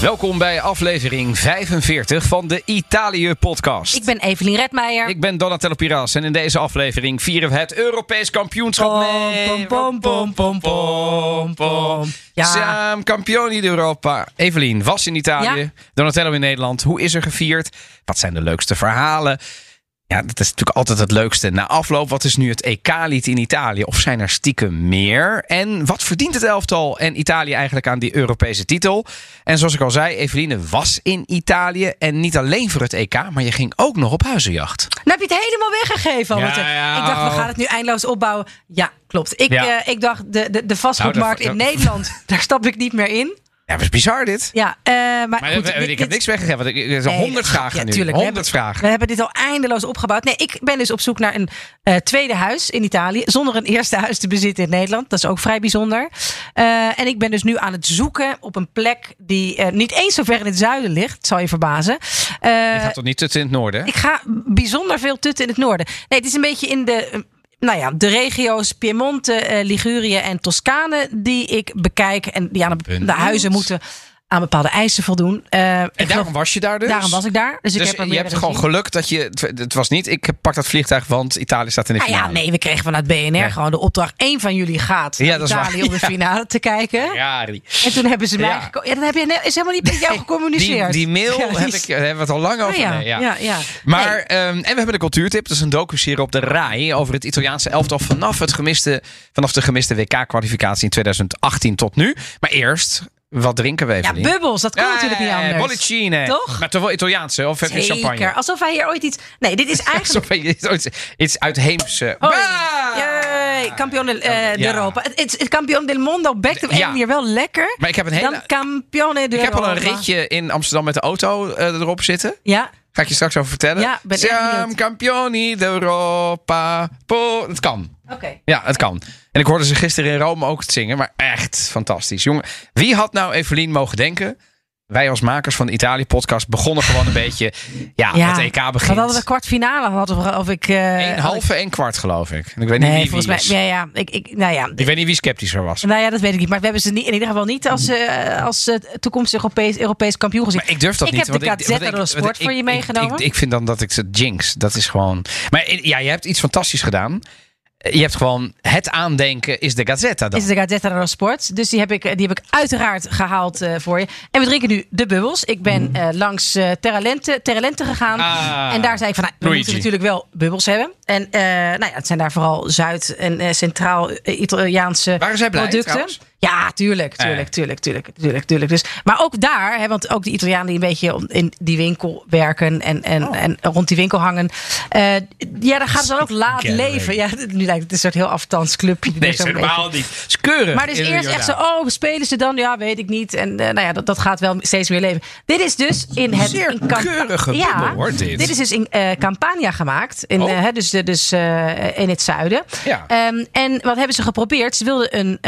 Welkom bij aflevering 45 van de Italië-podcast. Ik ben Evelien Redmeijer. Ik ben Donatello Piras en in deze aflevering vieren we het Europees kampioenschap. Pom, pom, pom, pom, pom, pom. Ja. Siamo campioni d'Europa. Evelien was in Italië, Ja. Donatello in Nederland. Hoe is er gevierd? Wat zijn de leukste verhalen? Ja, dat is natuurlijk altijd het leukste. Na afloop, wat is nu het EK-lied in Italië? Of zijn er stiekem meer? En wat verdient het elftal en Italië eigenlijk aan die Europese titel? En zoals ik al zei, Eveline was in Italië. En niet alleen voor het EK, maar je ging ook nog op huizenjacht. Dan heb je het helemaal weggegeven. Ja, ja. Ik dacht, we gaan het nu eindeloos opbouwen. Ja, klopt. Ik, Ja. eh, ik dacht, de, de, de vastgoedmarkt Nou, dat- in Nederland, daar stap ik niet meer in. Ja, dat is bizar dit. Ja, eh, maar, Maar goed, ik, dit- ik heb niks weggegeven. want ik- Er zijn Nee, honderd vragen ja, nu. tuurlijk. We Honderd hebben- vragen. We hebben dit al eindeloos opgebouwd. Nee, ik ben dus op zoek naar een eh, tweede huis in Italië. Zonder een eerste huis te bezitten in Nederland. Dat is ook vrij bijzonder. Eh, en ik ben dus nu aan het zoeken op een plek die eh, niet eens zo ver in het zuiden ligt. Zal je verbazen. Eh, Je gaat toch niet tot in het noorden? ik ga bijzonder veel tutten in het noorden. Nee, het is een beetje in de, nou ja, de regio's Piemonte, eh, Ligurië en Toscane die ik bekijk. En die aan de, de huizen moeten aan bepaalde eisen voldoen. Eh, En geloof- daarom was je daar dus? daarom was ik daar. Dus, ik Dus heb je hebt gewoon geluk dat je... Het, het was niet, ik pak dat vliegtuig, want Italië staat in de Nou ja, nee, we kregen vanuit BNR Ja. gewoon de opdracht. één van jullie gaat Ja, dat. Italië om de Ja. finale te kijken. Ja, die, En toen hebben ze mij... Ja. Ja, dat heb je, is helemaal niet met jou gecommuniceerd. die mail die heb is- ik, daar hebben we het al lang over. Oh ja, ja. ja, ja. Maar, ehm, en we hebben de cultuurtip. Dat is een docu-serie op de RAI over het Italiaanse elftal vanaf, het gemiste, vanaf de gemiste WK-kwalificatie in 2018 tot nu. Maar eerst, wat drinken we even? Ja, bubbels, dat kan natuurlijk niet anders. Bollicine. Toch? Maar toch wel Italiaanse, of heb je champagne? Zeker. Alsof hij hier ooit iets... Nee, dit is eigenlijk... Alsof je iets, iets, iets uitheemse... Hoi. Bah! Yay, Campione eh, Ja. d'Europa. Het het- het Campione del Mondo bekt op Ja. manier wel lekker. Maar ik heb een hele... Dan Campione Ik heb al een ritje in Amsterdam met de auto eh, erop zitten. Ja, Ga ik je straks over vertellen. Ja, ben echt benieuwd. campioni d'Europa. Po- Het kan. Oké. Ja, het kan. En ik hoorde ze gisteren in Rome ook het zingen. Maar echt fantastisch. Jongen, wie had nou Evelien mogen denken? Wij als makers van de Italië-podcast begonnen gewoon een beetje... Ja, Ja, het EK begint. hadden we kwartfinale? Hadden we, of ik... eh, Eén halve, één kwart geloof ik. En ik weet niet wie, volgens wie mij... Ja, ja. Ik, ik, nou ja. Ik weet niet wie sceptischer was. Nou ja, dat weet ik niet. Maar we hebben ze niet, in ieder geval niet als, eh, als eh, toekomstig Europees, Europees kampioen gezien. Maar ik durf dat Ik niet. heb de want Gazzetta want dello Sport voor je ik- meegenomen. Ik, ik, vind dan dat ik ze jinx. Dat is gewoon... Maar ja, je hebt iets fantastisch gedaan. Je hebt gewoon het aandenken is de Gazzetta dan. is de Gazzetta dello Sport. Dus die heb ik, die heb ik uiteraard gehaald eh, voor je. En we drinken nu de bubbels. Ik ben eh, langs eh Terralente, Terralente gegaan. Ah. en daar zei ik van, nou, we Luigi. moeten natuurlijk wel bubbels hebben. En nou ja, het zijn daar vooral Zuid- en Centraal-Italiaanse Waren zij blij, producten. Ja, tuurlijk, tuurlijk, tuurlijk, tuurlijk, tuurlijk, tuurlijk. Dus, maar ook daar, hè, want ook de Italianen die een beetje in die winkel werken en, en, Oh. en rond die winkel hangen. eh, ja, daar gaan ze dan ook laat leven. Ja, nu lijkt het een soort heel afstands clubje. Nee, is helemaal niet. Is keurig. maar dus eerst echt zo, oh, spelen ze dan? Ja, weet ik niet. En eh, nou ja, dat, dat gaat wel steeds meer leven. Dit is dus in het... Zeer in keurige ja, hoor, dit. is dus in eh, Campania gemaakt. In, Oh. hè, dus dus in het zuiden. Ja. Ehm, en wat hebben ze geprobeerd? Ze wilden een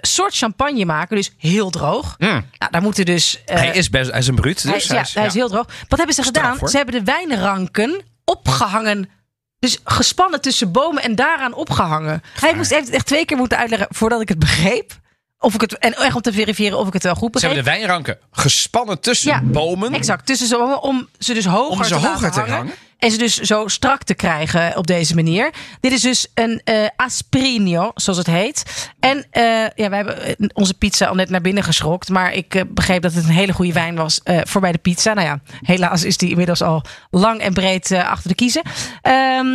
soort champagne maken. Dus heel droog. Mm. Nou, daar moeten dus... eh, hij is best, hij is een bruut. Dus hij is- ja, hij is heel droog. Wat hebben ze gedaan? Ze hebben de wijnranken opgehangen. Dus gespannen tussen bomen en daaraan opgehangen. Hij moest heeft echt twee keer moeten uitleggen voordat ik het begreep. Of ik het, en echt om te verifiëren of ik het wel goed Ze begreep. hebben de wijnranken gespannen tussen Ja, bomen. Exact, tussen zo, om ze dus hoger, Om ze te, hoger te hangen. hangen? En ze dus zo strak te krijgen op deze manier. Dit is dus een asprino, zoals het heet. En eh, ja, wij hebben eh, onze pizza al net naar binnen geschrokt. Maar ik begreep dat het een hele goede wijn was voor bij de pizza. Nou ja, helaas is die inmiddels al lang en breed achter de kiezen. Ehm,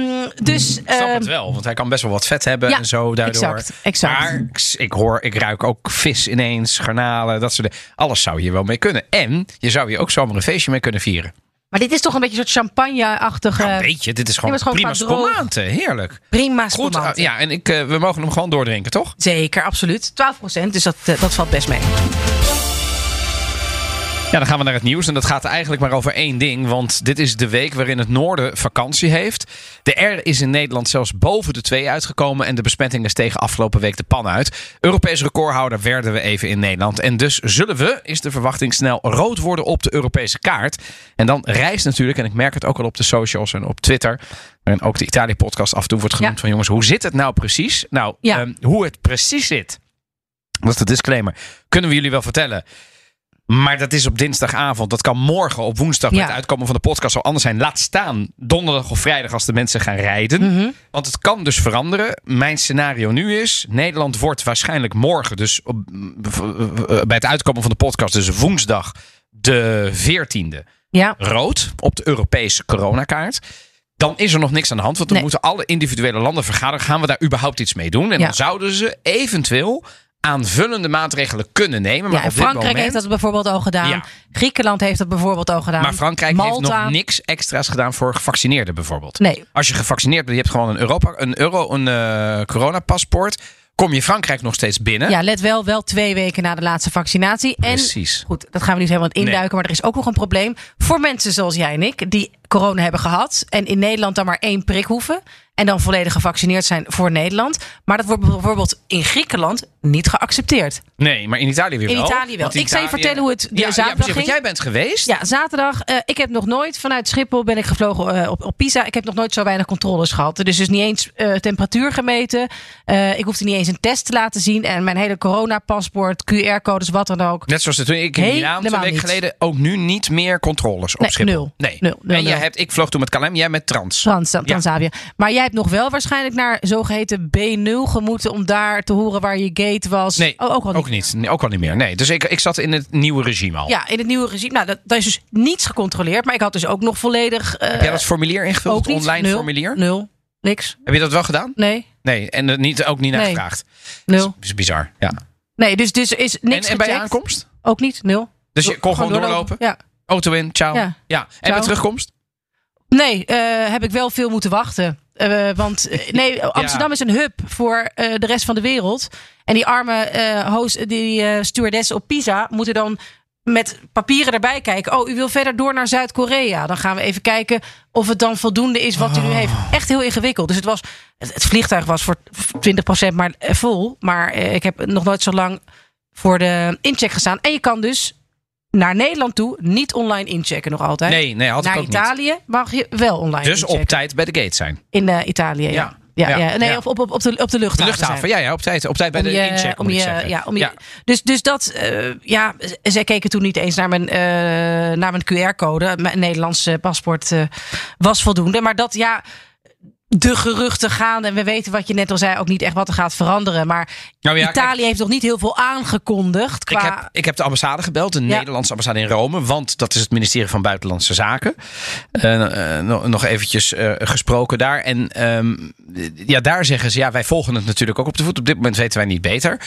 dus... Ik snap ehm, het wel, want hij kan best wel wat vet hebben ja, en zo daardoor. exact, exact. Maar ik, ik hoor, ik ruik ook vis ineens, garnalen, dat soort dingen. Alles zou hier wel mee kunnen. En je zou hier ook zomaar een feestje mee kunnen vieren. Maar dit is toch een beetje een soort champagne-achtige... Nou, weet je, dit is gewoon, prima spumante. Heerlijk. prima Goed, ah, ja, en ik, eh, we mogen hem gewoon doordrinken, toch? Zeker, absoluut. 12% dus dat, eh, dat valt best mee. Ja, dan gaan we naar het nieuws. En dat gaat eigenlijk maar over één ding. Want dit is de week waarin het noorden vakantie heeft. De R is in Nederland zelfs boven de 2 uitgekomen. En de besmettingen stegen afgelopen week de pan uit. Europees recordhouder werden we even in Nederland. En dus zullen we, is de verwachting snel, rood worden op de Europese kaart. En dan reist natuurlijk, en ik merk het ook al op de socials en op Twitter. En ook de Italië-podcast af en toe wordt genoemd Ja. van jongens, hoe zit het nou precies? Nou, Ja. ehm, hoe het precies zit. Dat is de disclaimer. Kunnen we jullie wel vertellen. Maar dat is op dinsdagavond. Dat kan morgen op woensdag met Ja. het uitkomen van de podcast zo anders zijn. Laat staan donderdag of vrijdag als de mensen gaan rijden. Mhm. Want het kan dus veranderen. Mijn scenario nu is: Nederland wordt waarschijnlijk morgen, dus op, bij het uitkomen van de podcast, dus woensdag de 14e, Ja, rood op de Europese coronakaart. Dan is er nog niks aan de hand, want dan Nee. moeten alle individuele landen vergaderen. Gaan we daar überhaupt iets mee doen? En Ja. dan zouden ze eventueel aanvullende maatregelen kunnen nemen. Maar ja Frankrijk moment, heeft dat bijvoorbeeld al gedaan. Ja. Griekenland heeft dat bijvoorbeeld al gedaan. Maar Frankrijk heeft nog niks extra's gedaan voor gevaccineerden bijvoorbeeld. Nee, Als je gevaccineerd bent, je hebt gewoon een, Europa, een euro, een eh, coronapaspoort. Kom je Frankrijk nog steeds binnen? ja, let wel, wel twee weken na de laatste vaccinatie. En Precies. goed, dat gaan we niet helemaal in induiken. Nee. Maar er is ook nog een probleem voor mensen zoals jij en ik, die corona hebben gehad. En in Nederland dan maar één prik hoeven. En dan volledig gevaccineerd zijn voor Nederland. Maar dat wordt bijvoorbeeld in Griekenland niet geaccepteerd. Nee, maar in Italië weer In wel. Italië wel. Ik zal je Italië- vertellen hoe het de ja, ja, zaterdag precies, want ging. jij bent geweest. Ja, zaterdag. eh, ik heb nog nooit vanuit Schiphol ben ik gevlogen eh, op, op Pisa. Ik heb nog nooit zo weinig controles gehad. Dus dus niet eens eh, temperatuur gemeten. Eh, ik hoefde niet eens een test te laten zien. En mijn hele coronapaspoort, QR-codes, wat dan ook. Net zoals toen ik in Milaan twee weken geleden ook nu niet meer controles op Nee, Schiphol. nul. Nee. Nul, nul, en jij hebt, ik vloog toen met KLM, jij met Trans. Trans, Transavia. Maar jij hebt nog wel waarschijnlijk naar zogeheten B0 gemoeten om daar te horen waar je gate was. Nee, oh, ook al niet. ook niet. Nee, ook al niet meer. Nee, dus ik, ik zat in het nieuwe regime al. Ja, in het nieuwe regime. Nou, dat, dat is dus niets gecontroleerd. Maar ik had dus ook nog volledig. eh, Heb jij dat formulier ingevuld, ook niet. online Nul. formulier? Nul. Niks. Heb je dat wel gedaan? Nee. Nee, en er niet, ook niet naar Nee. gevraagd. Nul. Dat is bizar. Ja. Nee, dus, dus is niks En, en bij aankomst? Ook niet. Nul. Dus je kon gewoon doorlopen? Ja. Auto in, ciao. Ja. Ja. En bij terugkomst? Nee, eh, heb ik wel veel moeten wachten. Eh, want eh, nee, Amsterdam is een hub voor eh, de rest van de wereld. En die arme eh host, die stewardessen op Pisa moeten dan met papieren erbij kijken. Oh, u wil verder door naar Zuid-Korea. Dan gaan we even kijken of het dan voldoende is wat u nu heeft. Echt heel ingewikkeld. Dus het was het, vliegtuig was voor 20% maar vol. Maar ik heb nog nooit zo lang voor de incheck gestaan. En je kan dus naar Nederland toe niet online inchecken nog altijd. Nee, nee, had ik Naar ook niet. Italië mag je wel online Dus op tijd bij de gate zijn. In eh, Italië, ja. Ja. Ja, Ja. ja. Nee, Ja. Op, op, op, de, op de De luchthaven. luchthaven, ja, ja, op tijd. Op tijd bij de incheck, om je, ja, om je. Dus, dus dat, eh, ja, zij keken toen niet eens naar mijn, eh, naar mijn QR-code. Mijn Nederlandse paspoort was voldoende. Maar dat, ja, de geruchten gaan. En we weten wat je net al zei, ook niet echt wat er gaat veranderen. Maar Nou ja, Italië heeft nog niet heel veel aangekondigd. Qua, Ik heb, ik heb de ambassade gebeld, de Ja. Nederlandse ambassade in Rome. Want dat is het ministerie van Buitenlandse Zaken. Eh, nog- eventjes eh, gesproken daar. En ehm, ja, daar zeggen ze, ja, wij volgen het natuurlijk ook op de voet. Op dit moment weten wij niet beter.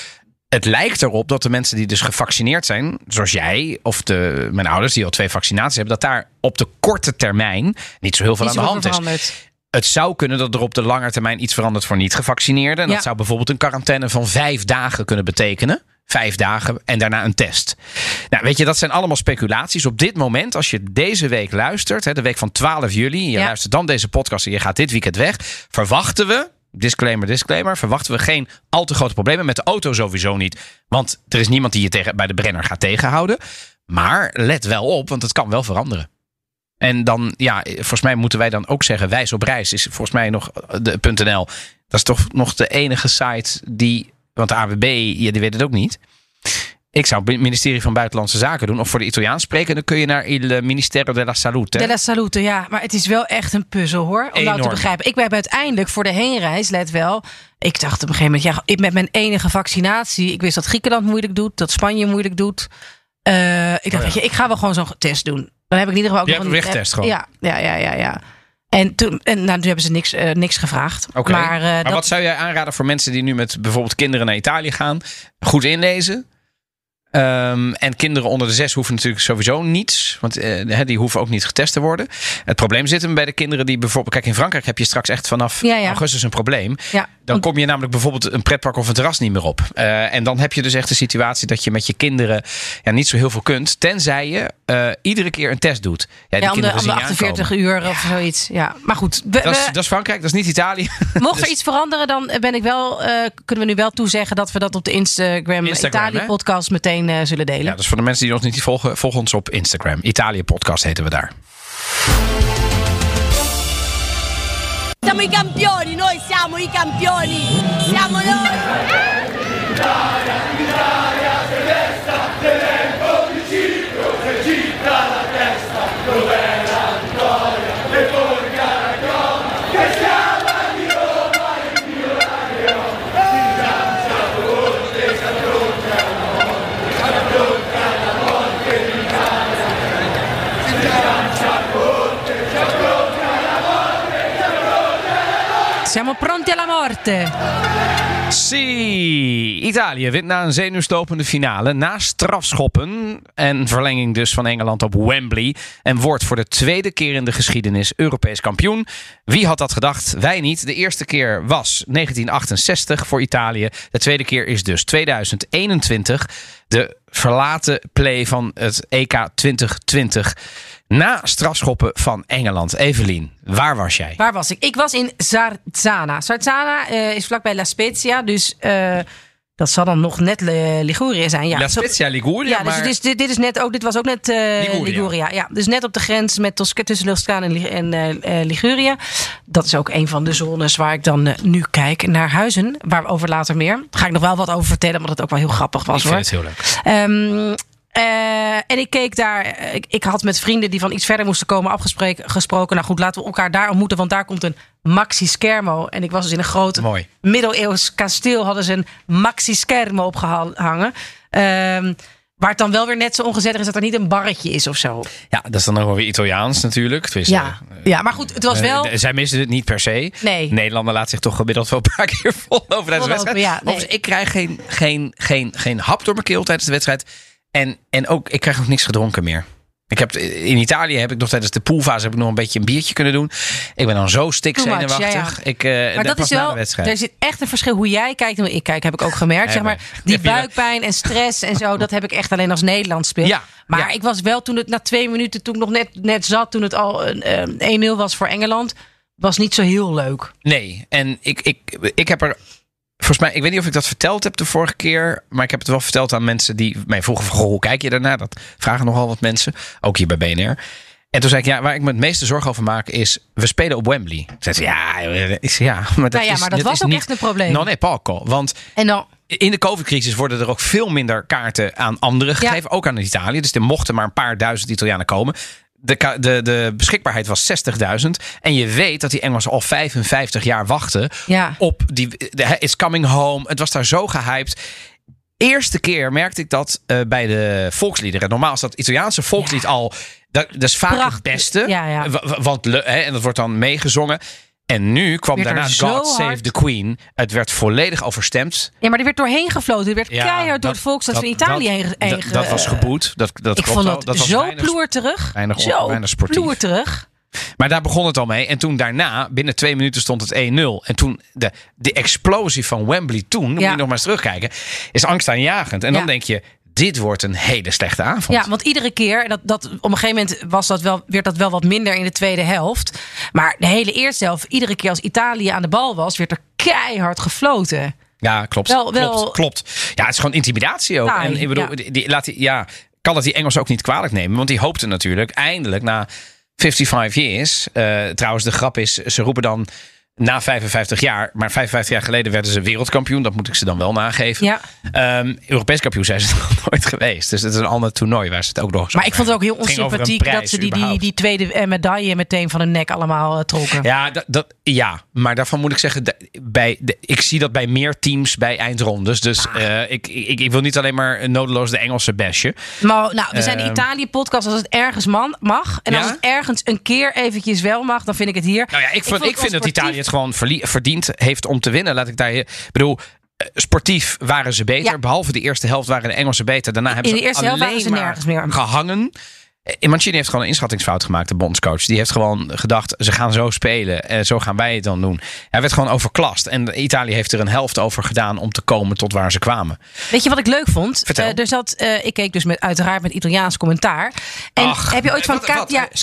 Het lijkt erop dat de mensen die dus gevaccineerd zijn, zoals jij of de, mijn ouders die al twee vaccinaties hebben, dat daar op de korte termijn niet zo heel veel niet aan de hand is. Het zou kunnen dat er op de lange termijn iets verandert voor niet-gevaccineerden. En Ja. Dat zou bijvoorbeeld een quarantaine van vijf dagen kunnen betekenen. Vijf dagen en daarna een test. Nou, weet je, dat zijn allemaal speculaties. Op dit moment, als je deze week luistert, hè, de week van 12 juli, je Ja. luistert dan deze podcast en je gaat dit weekend weg, verwachten we. Disclaimer, disclaimer. Verwachten we geen al te grote problemen. Met de auto sowieso niet. Want er is niemand die je tegen, bij de Brenner gaat tegenhouden. Maar let wel op, want het kan wel veranderen. En dan, ja, volgens mij moeten wij dan ook zeggen, wijs op reis is volgens mij nog de .nl. Dat is toch nog de enige site die, want de AWB, ja, die weet het ook niet. Ik zou het ministerie van Buitenlandse Zaken doen, of voor de Italiaans spreken, dan kun je naar il Ministero della Salute. Della Salute, ja. Maar het is wel echt een puzzel hoor. Om nou te Enorm. begrijpen. Ik ben uiteindelijk voor de heenreis, let wel. Ik dacht op een gegeven moment, ja, ik met mijn enige vaccinatie. Ik wist dat Griekenland moeilijk doet, dat Spanje moeilijk doet. Eh, ik dacht, Oh ja. weet je, ik ga wel gewoon zo'n test doen. Dan heb ik in ieder geval ook Je nog hebt een wegtest gewoon. Ja, ja, ja, ja. ja. En toen, en, nou, toen hebben ze niks, eh, niks gevraagd. Oké. Maar, eh, maar dat, wat zou jij aanraden voor mensen die nu met bijvoorbeeld kinderen naar Italië gaan? Goed inlezen. Ehm, en kinderen onder de zes hoeven natuurlijk sowieso niets. Want eh, die hoeven ook niet getest te worden. Het probleem zit hem bij de kinderen die bijvoorbeeld... Kijk, in Frankrijk heb je straks echt vanaf Ja, ja. augustus een probleem. Ja, Dan kom je namelijk bijvoorbeeld een pretpark of een terras niet meer op. Eh, en dan heb je dus echt de situatie dat je met je kinderen ja, niet zo heel veel kunt. Tenzij je eh, iedere keer een test doet. Ja, die om de, kinderen om de zien je 48 aankomen. uur of zoiets. Ja, maar goed. we- Dat is, dat is Frankrijk, dat is niet Italië. mocht er dus- iets veranderen, dan ben ik wel, kunnen we nu wel toezeggen dat we dat op de Instagram, Instagram, Italië hè? Meteen eh, zullen delen. Ja, dus voor de mensen die ons niet volgen, volg ons op Instagram. Italië Podcast heten we daar. Siamo i campioni, noi siamo i campioni, siamo noi. Siamo pronti alla morte. Zie, Italië wint na een zenuwstopende finale na strafschoppen en verlenging dus van Engeland op Wembley en wordt voor de tweede keer in de geschiedenis Europees kampioen. Wie had dat gedacht? Wij niet. De eerste keer was 1968 voor Italië. De tweede keer is dus 2021. De verlaten play van het EK 2020 na strafschoppen van Engeland. Evelien, waar was jij? Waar was ik? Ik was in Sarzana. Sarzana eh, is vlakbij La Spezia, dus eh, dat zal dan nog net eh, Ligurië zijn. Ja, La Spezia Liguria, Ja, dus maar... is, dit, dit, is net ook, dit was ook net eh, Liguria. Liguria. Ja, dus net op de grens met Tosca tussen Toscane en, eh, Liguria. Dat is ook een van de zones waar ik dan nu kijk naar Huizen. Waarover later meer. Daar ga ik nog wel wat over vertellen, omdat het ook wel heel grappig was ik hoor. vind het heel leuk. Ehm, eh, en ik keek daar. eh, Ik, ik had met vrienden die van iets verder moesten komen afgesproken. Gesproken. Nou goed, laten we elkaar daar ontmoeten. Want daar komt een Maxi Schermo. En ik was dus in een groot Mooi. middeleeuws kasteel. Hadden ze een Maxi Schermo opgehangen. Ehm, waar het dan wel weer net zo ongezellig is dat er niet een barretje is of zo. Ja, dat is dan nog wel weer Italiaans natuurlijk. Tenminste, Ja, ja maar goed, het was eh, wel. eh, zij missen het niet per se. Nee. Nederlander laat zich toch gemiddeld wel een paar keer vol over tijdens de wedstrijd. ja, nee. Ik krijg geen, geen, geen, geen hap door mijn keel tijdens de wedstrijd. En, en ook, ik krijg ook niks gedronken meer. Ik heb, in Italië heb ik nog tijdens de poolfase heb ik nog een beetje een biertje kunnen doen. Ik ben dan zo stik zenuwachtig. ja, ja. Ik, eh, Maar dat is wel, er zit echt een verschil hoe jij kijkt en hoe ik kijk, heb ik ook gemerkt. Zeg maar, die buikpijn en stress en zo, dat heb ik echt alleen als Nederland speel. Ja, Maar ik was wel toen het na twee minuten, toen ik nog net, net zat, toen het al een, eh, 1-0 was voor Engeland, was niet zo heel leuk. Nee, en ik, ik, ik heb er. Volgens mij, ik weet niet of ik dat verteld heb de vorige keer. Maar ik heb het wel verteld aan mensen die mij vroegen: van, hoe kijk je daarna? Dat vragen nogal wat mensen. Ook hier bij BNR. En toen zei ik: Ja, waar ik me het meeste zorgen over maak is. We spelen op Wembley. Toen zei ze: Ja, eh, zei, ja maar dat, Nou ja, is, maar dat dit was is ook niet, echt een probleem. Non è poco. Want En dan, in de COVID-crisis worden er ook veel minder kaarten aan anderen Ja. gegeven. Ook aan Italië. Dus er mochten maar een paar duizend Italianen komen. De, de, de beschikbaarheid was 60.000. En je weet dat die Engelsen al 55 jaar wachten ja. op die de, It's Coming Home. Het was daar zo gehyped. Eerste keer merkte ik dat eh, bij de volksliederen. Normaal is dat Italiaanse volkslied al. Dat, dat is vaak Prachtig. het beste. Ja, ja. Wa- wa- Want, en dat wordt dan meegezongen. En nu kwam daarna God Save hard- the Queen. Het werd volledig overstemd. ja, maar er werd doorheen gefloten. Er werd Ja, keihard door het volksstad dat- van Italië dat- heen, heen dat, was geboet. Dat, dat Ik klopt vond dat, dat was zo weinig- ploerterig. weinig- zo weinig sportief. ploerterig. Maar daar begon het al mee. En toen daarna, binnen twee minuten stond het 1-0. En toen de, de explosie van Wembley toen, moet je nog maar eens terugkijken, is angstaanjagend. En dan denk je, dit wordt een hele slechte avond. Ja, want iedere keer, dat, dat, op een gegeven moment was dat wel, werd dat wel wat minder in de tweede helft. Maar de hele eerste helft, iedere keer als Italië aan de bal was, werd er keihard gefloten. Ja, klopt. Wel- wel- klopt, klopt. Ja, het is gewoon intimidatie ook. Taai, en ik bedoel, ja. die, die- laat die, ja, kan dat die Engelsen ook niet kwalijk nemen. Want die hoopten natuurlijk eindelijk na 55 years. eh, trouwens, de grap is, ze roepen dan na 55 jaar. Maar 55 jaar geleden werden ze wereldkampioen. Dat moet ik ze dan wel nageven. Ja. Ehm, Europees kampioen zijn ze nog nooit geweest. Dus het is een ander toernooi waar ze het ook nog Maar ik vond het ook heel onsympathiek dat ze die, die, die tweede eh, medaille meteen van hun nek allemaal eh, trokken. Ja, dat, dat, ja, maar daarvan moet ik zeggen, bij de, ik zie dat bij meer teams bij eindrondes. Dus Ah. eh, ik, ik, ik wil niet alleen maar nodeloos de Engelse basje. Maar nou, we zijn de Ehm. Italië-podcast als het ergens man, mag. En als het ergens een keer eventjes wel mag, dan vind ik het hier. Nou ja, ik, vond, ik, vond vind dat Italië het gewoon verdiend heeft om te winnen. Laat ik daar. Ik bedoel, sportief waren ze beter. Ja. Behalve de eerste helft waren de Engelsen beter. Daarna hebben In de ze eerste helft alleen waren ze maar nergens meer. gehangen. Eh, Mancini heeft gewoon een inschattingsfout gemaakt, de bondscoach. Die heeft gewoon gedacht, ze gaan zo spelen. En zo gaan wij het dan doen. Hij werd gewoon overklast. En Italië heeft er een helft over gedaan om te komen tot waar ze kwamen. Weet je wat ik leuk vond? Vertel. Eh, er zat, eh, ik keek dus met, uiteraard met Italiaans commentaar. En Ach, heb je ooit van wat- wat, Katja... eh,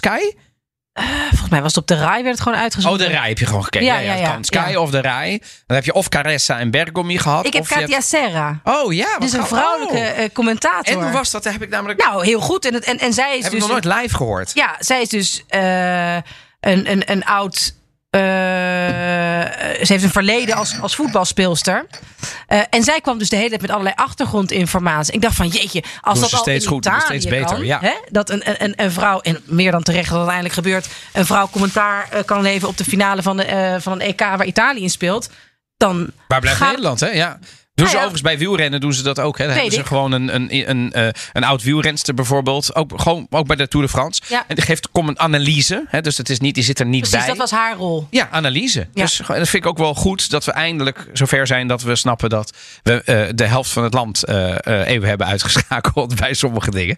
Sky? Volgens mij was het op de RAI, werd het gewoon Oh, uitgezonden. de Rij heb je gewoon gekeken. Ja, Ja, ja, kan Sky of de Rij. Dan heb je of Caressa en Bergomi gehad. Ik heb hebt- Serra. Oh ja, wat Dus een vrouwelijke Oh. eh, commentator. En hoe was dat? Heb ik namelijk Nou, heel goed. En, het, en, en zij is heb dus... ik nog nooit live gehoord. Ja, zij is dus eh, een, een, een oud. Eh, ze heeft een verleden als, als voetbalspeelster. Eh, en zij kwam dus de hele tijd met allerlei achtergrondinformatie. Ik dacht van jeetje, als Doen dat al steeds in goed, Italië steeds beter, kan, ja. hè, dat een, een, een vrouw, en meer dan terecht dat uiteindelijk gebeurt, een vrouw commentaar eh, kan leveren op de finale van, de, van een EK waar Italië in speelt. Dan Waar blijft gaat- Nederland, hè? Ja. Doen ze Nou ja. overigens bij wielrennen doen ze dat ook. Hè? Dan Weet hebben ze gewoon een, een, een, eh, een oud wielrenster bijvoorbeeld. Ook, gewoon, ook bij de Tour de France. Ja. En die geeft kom een analyse. Hè? Dus het is niet, die zit er niet Precies, bij. dat was haar rol. Ja, analyse. Ja. Dus dat vind ik ook wel goed dat we eindelijk zover zijn dat we snappen dat we eh, de helft van het land eh, eh, even hebben uitgeschakeld bij sommige dingen.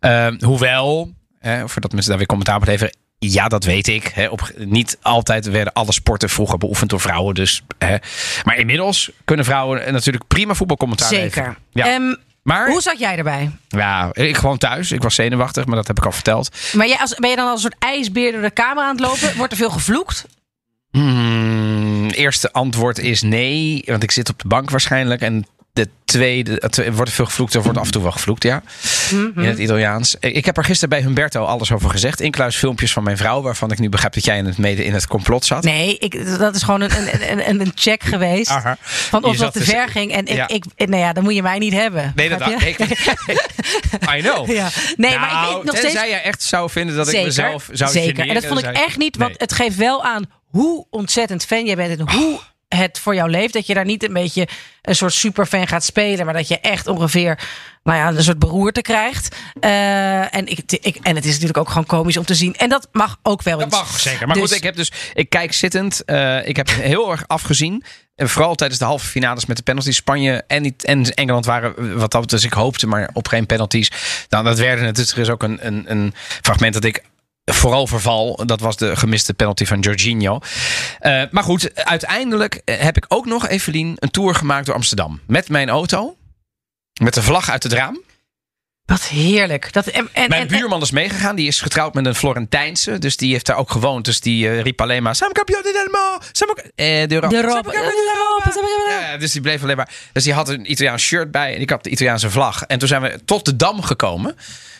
Eh, hoewel, eh, voordat mensen daar weer commentaar op leveren. Ja, dat weet ik. Hè. Op, niet altijd werden alle sporten vroeger beoefend door vrouwen. Dus, hè. Maar inmiddels kunnen vrouwen natuurlijk prima voetbalcommentaar Zeker. Ja. Ehm, maar hoe zat jij erbij? ja, ik gewoon thuis. Ik was zenuwachtig, maar dat heb ik al verteld. Maar jij als, ben je dan als een soort ijsbeer door de kamer aan het lopen? Wordt er veel gevloekt? Hmm, eerste antwoord is nee, want ik zit op de bank waarschijnlijk. En de tweede, wordt er veel gevloekt, er wordt af en toe wel gevloekt, ja. Mhm. In het Italiaans. Ik heb er gisteren bij Humberto alles over gezegd. Inclusief filmpjes van mijn vrouw, waarvan ik nu begrijp dat jij in het mede in het complot zat. Nee, ik, dat is gewoon een, een, een, een check geweest. Aha. Van of dat te dus- ver ging. En ik, Ja. ik, nou ja, dan moet je mij niet hebben. Nee, dat dacht je? ik. I know. Ja. Nee, maar ik Nou, weet nog steeds... jij echt zou vinden dat ik mezelf zou zeker. En dat vond ik echt niet, want Nee. het geeft wel aan hoe ontzettend fan jij bent en hoe het voor jou leeft. Dat je daar niet een beetje een soort superfan gaat spelen, maar dat je echt ongeveer nou ja, een soort beroerte krijgt. Eh, en, ik, ik, en het is natuurlijk ook gewoon komisch om te zien. En dat mag ook wel Dat eens. mag zeker. Maar Dus- goed, ik heb dus. Ik kijk zittend. eh, ik heb heel erg afgezien. En vooral tijdens de halve finales met de penalties. Spanje en, niet- en Engeland waren wat dat. Dus ik hoopte maar op geen penalties. Nou, dat werden het. Dus er is ook een, een, een fragment dat ik vooral verval. Dat was de gemiste penalty van Jorginho. Eh, maar goed, uiteindelijk eh, heb ik ook nog, Evelien, een tour gemaakt door Amsterdam. Met mijn auto. Met de vlag uit het raam. Wat heerlijk. Dat, en, en, Mijn buurman is meegegaan. Die is getrouwd met een Florentijnse. Dus die heeft daar ook gewoond. Dus die eh, riep alleen maar... Siamo campione del Eh, de Europa. Dus die bleef alleen maar... Dus die had een Italiaans shirt bij. En ik had de Italiaanse vlag. En toen zijn we tot de Dam gekomen.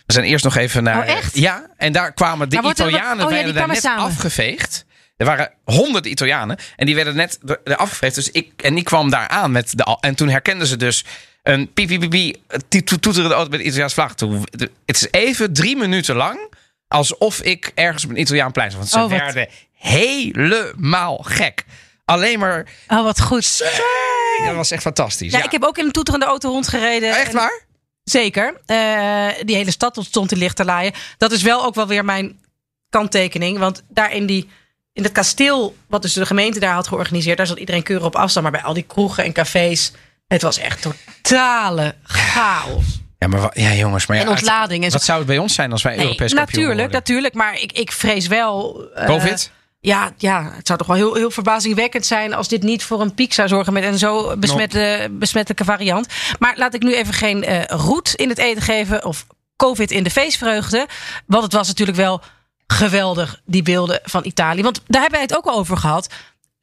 We zijn eerst nog even naar... Oh, echt? Ja. En daar kwamen de Italianen... oh ja, die daar net samen. afgeveegd. Er waren honderd Italianen. En die werden net afgeveegd. Dus ik... En die kwam daar aan met de... En toen herkenden ze dus... Een piep, to- toeterende auto met de Italiaanse vlag. Toen, de- het is even drie minuten lang alsof ik ergens op een Italiaan plein zat. Want ze Oh, werden helemaal gek. Alleen maar... Oh, wat goed. Dat was echt fantastisch. Ja, Ja, ik heb ook in een toeterende auto rondgereden. Oh, Echt En- waar? Zeker. Eh, die hele stad stond in licht te laaien. Dat is wel ook wel weer mijn kanttekening. Want daar in, die, in het kasteel, wat dus de gemeente daar had georganiseerd, daar zat iedereen keurig op afstand. Maar bij al die kroegen en cafés, het was echt totale chaos. Ja, maar ja, jongens. Maar ja, En ontlading en zo. Wat zou het bij ons zijn als wij Nee, Europees kampioen natuurlijk, worden? natuurlijk. Maar ik, ik vrees wel. eh, Covid? Ja, ja, het zou toch wel heel, heel verbazingwekkend zijn als dit niet voor een piek zou zorgen met een zo besmette, besmettelijke variant. Maar laat ik nu even geen eh roet in het eten geven of COVID in de feestvreugde. Want het was natuurlijk wel geweldig, die beelden van Italië. Want daar hebben wij het ook al over gehad.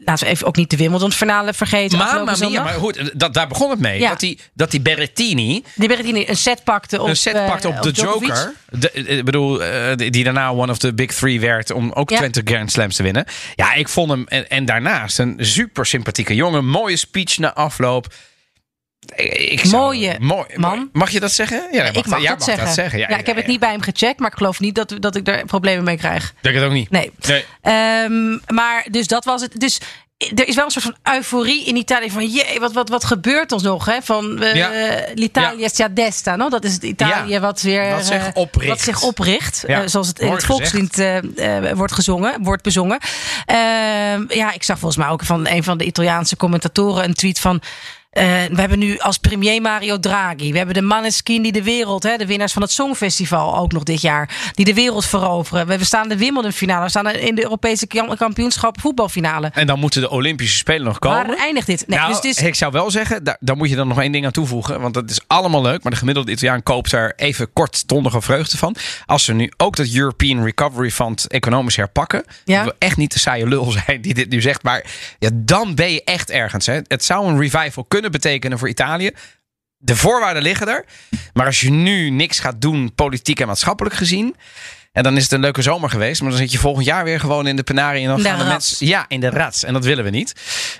Laten we even ook niet de Wimbledon-finale vergeten. Mamma afgelopen mia, maar goed, dat, daar begon het mee. Ja. Dat, die, dat die Berrettini Die Berrettini een set pakte op, een set eh, pakte op de. Joker. De, eh, ik bedoel, eh, die die daarna one of the big three werd om ook Ja. 20 Grand Slams te winnen. Ja, ik vond hem en, en daarnaast een super sympathieke jongen. Mooie speech na afloop. Ik- zou- Mooie mooi, man. Mag je dat zeggen? Ja, ik mag, dat, zeggen. Ja, ik heb het niet bij hem gecheckt, maar ik geloof niet dat, dat ik er problemen mee krijg. Ik denk het ook niet. Nee. Nee. Ehm, maar dus dat was het. Dus er is wel een soort van euforie in Italië van jee, wat, wat, wat gebeurt ons nog? Hè? Van eh Ja. l'Italia sia desta, no? dat is het Italië Ja. wat weer Wat zich eh, opricht. wat zich opricht, Ja. eh, zoals het in het volkslied wordt gezongen, wordt bezongen. Ehm, ja, ik zag volgens mij ook van een van de Italiaanse commentatoren een tweet van Eh, we hebben nu als premier Mario Draghi. We hebben de Maneskin die de wereld, hè, de winnaars van het Songfestival ook nog dit jaar, die de wereld veroveren. We staan de Wimbledon finale, we staan in de Europese kam- kampioenschap voetbalfinale. En dan moeten de Olympische Spelen nog komen. Waar eindigt dit? Nee, nou, dus is, ik zou wel zeggen, daar, daar moet je dan nog één ding aan toevoegen. Want dat is allemaal leuk. Maar de gemiddelde Italiaan koopt er even kortstondige vreugde van. Als ze nu ook dat European Recovery Fund economisch herpakken. Ja. Wil echt niet de saaie lul zijn die dit nu zegt. Maar ja, dan ben je echt ergens. Hè. Het zou een revival kunnen betekenen voor Italië. De voorwaarden liggen er. Maar als je nu niks gaat doen, politiek en maatschappelijk gezien. En dan is het een leuke zomer geweest. Maar dan zit je volgend jaar weer gewoon in de penarie. En dan de gaan de mensen. Ja, in de rats. En dat willen we niet.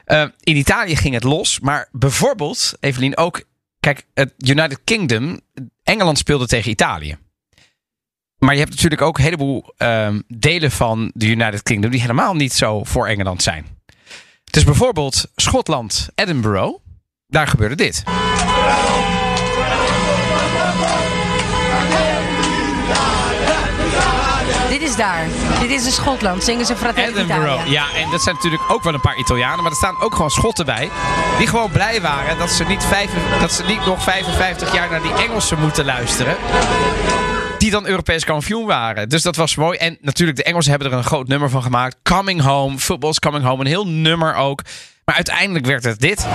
Eh, in Italië ging het los. Maar bijvoorbeeld, Evelien, ook. Kijk, het United Kingdom. Engeland speelde tegen Italië. Maar je hebt natuurlijk ook een heleboel ehm, delen van de United Kingdom. die helemaal niet zo voor Engeland zijn. Het is bijvoorbeeld Schotland, Edinburgh. Daar gebeurde dit. dit is daar. Dit is in Schotland. Zingen ze Fratelli Edinburgh. d'Italia. Ja, en dat zijn natuurlijk ook wel een paar Italianen. Maar er staan ook gewoon Schotten bij. Die gewoon blij waren dat ze niet, vijf, dat ze niet nog 55 jaar naar die Engelsen moeten luisteren. Die dan Europees kampioen waren. Dus dat was mooi. En natuurlijk, de Engelsen hebben er een groot nummer van gemaakt. Coming Home, Football's Coming Home. Een heel nummer ook. Maar uiteindelijk werd het dit.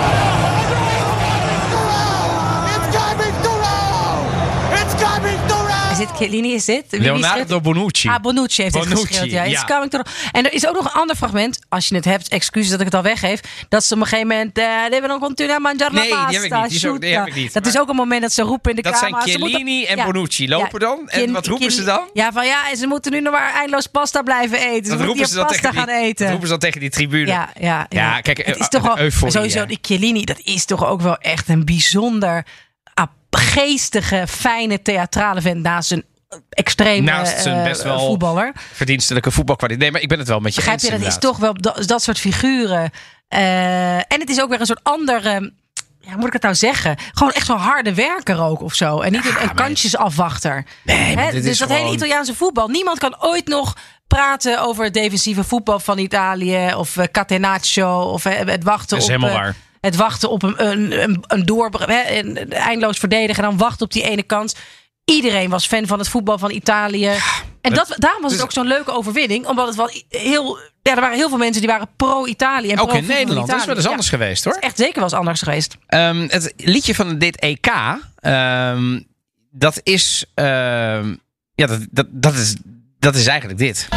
Is dit Chiellini? Is dit? Wie- Leonardo schreef- Bonucci. Ah, Bonucci heeft Bonucci, het geschreeuwd. Ja. ja. It's coming to En er is ook nog een ander fragment, als je het hebt, excuses dat ik het al weggeef, dat ze op een gegeven moment, eh continua Nee, die pasta, heb ik niet. Die is ook- die heb ik niet. Dat is ook een moment dat ze roepen in de Dat zijn Chiellini moeten- en Bonucci. Lopen dan? En wat roepen ze dan? Ja, van ja, en ze moeten nu nog maar eindeloos pasta blijven eten. Ze Dat moeten roepen hier ze dan pasta die, gaan dat eten. roepen ze dan tegen die tribune. Ja, ja, Ja, kijk, het eh, is toch wel euforie, sowieso die Chiellini. Dat is toch ook wel echt een bijzonder geestige, fijne theatrale vent naast een extreem Naast zijn eh, best wel voetballer. verdienstelijke voetbalkwaliteit. Nee, maar ik ben het wel met je Begrijp eens je, dat is toch wel dat, dat soort figuren. Eh, en het is ook weer een soort andere. Ja, hoe moet ik het nou zeggen? Gewoon echt zo'n harde werker ook of zo. En niet een, een kantjesafwachter. Nee, Hè, dus is dat gewoon- hele Italiaanse voetbal. Niemand kan ooit nog praten over het defensieve voetbal van Italië. Of uh, catenaccio. Of eh, het wachten Dat is op... helemaal eh, waar. Het wachten op een, een, een, een door, een eindeloos verdedigen. En dan wachten op die ene kans. Iedereen was fan van het voetbal van Italië. en dat, daarom was het dus- ook zo'n leuke overwinning. Omdat het wel heel... Ja, er waren heel veel mensen die waren pro-Italië. en Ook in pro-voetbal Nederland. Dat is wel eens anders geweest hoor. Echt zeker wel eens anders geweest. Ehm, het liedje van dit EK, ehm, dat is, ehm, ja, dat, dat, dat is, dat is eigenlijk dit.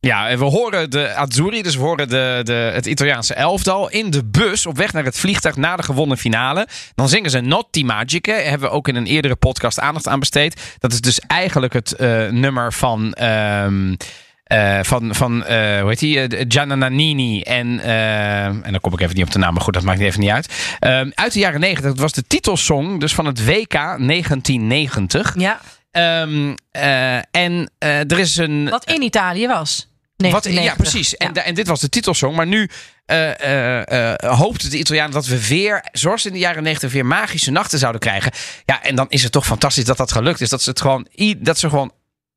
Ja, en we horen de Azzurri, dus we horen de, de, het Italiaanse elftal in de bus op weg naar het vliegtuig na de gewonnen finale. Dan zingen ze Notti Magiche. Hebben we ook in een eerdere podcast aandacht aan besteed. Dat is dus eigenlijk het eh, nummer van. eh, van, van eh, hoe heet die? Eh, Gianna Nannini en, en dan kom ik even niet op de naam, maar goed, dat maakt even niet uit. Ehm, uit de jaren 90, dat was de titelsong dus van het WK 1990. Ja, Ehm, eh, en eh, er is een. wat in Italië was. Wat, ja, 1990. precies. En, Ja. en dit was de titelsong. Maar nu eh hoopten de Italianen dat we weer, zoals in de jaren 90, weer magische nachten zouden krijgen. Ja, en dan is het toch fantastisch dat dat gelukt is. Dat ze, het gewoon, dat ze gewoon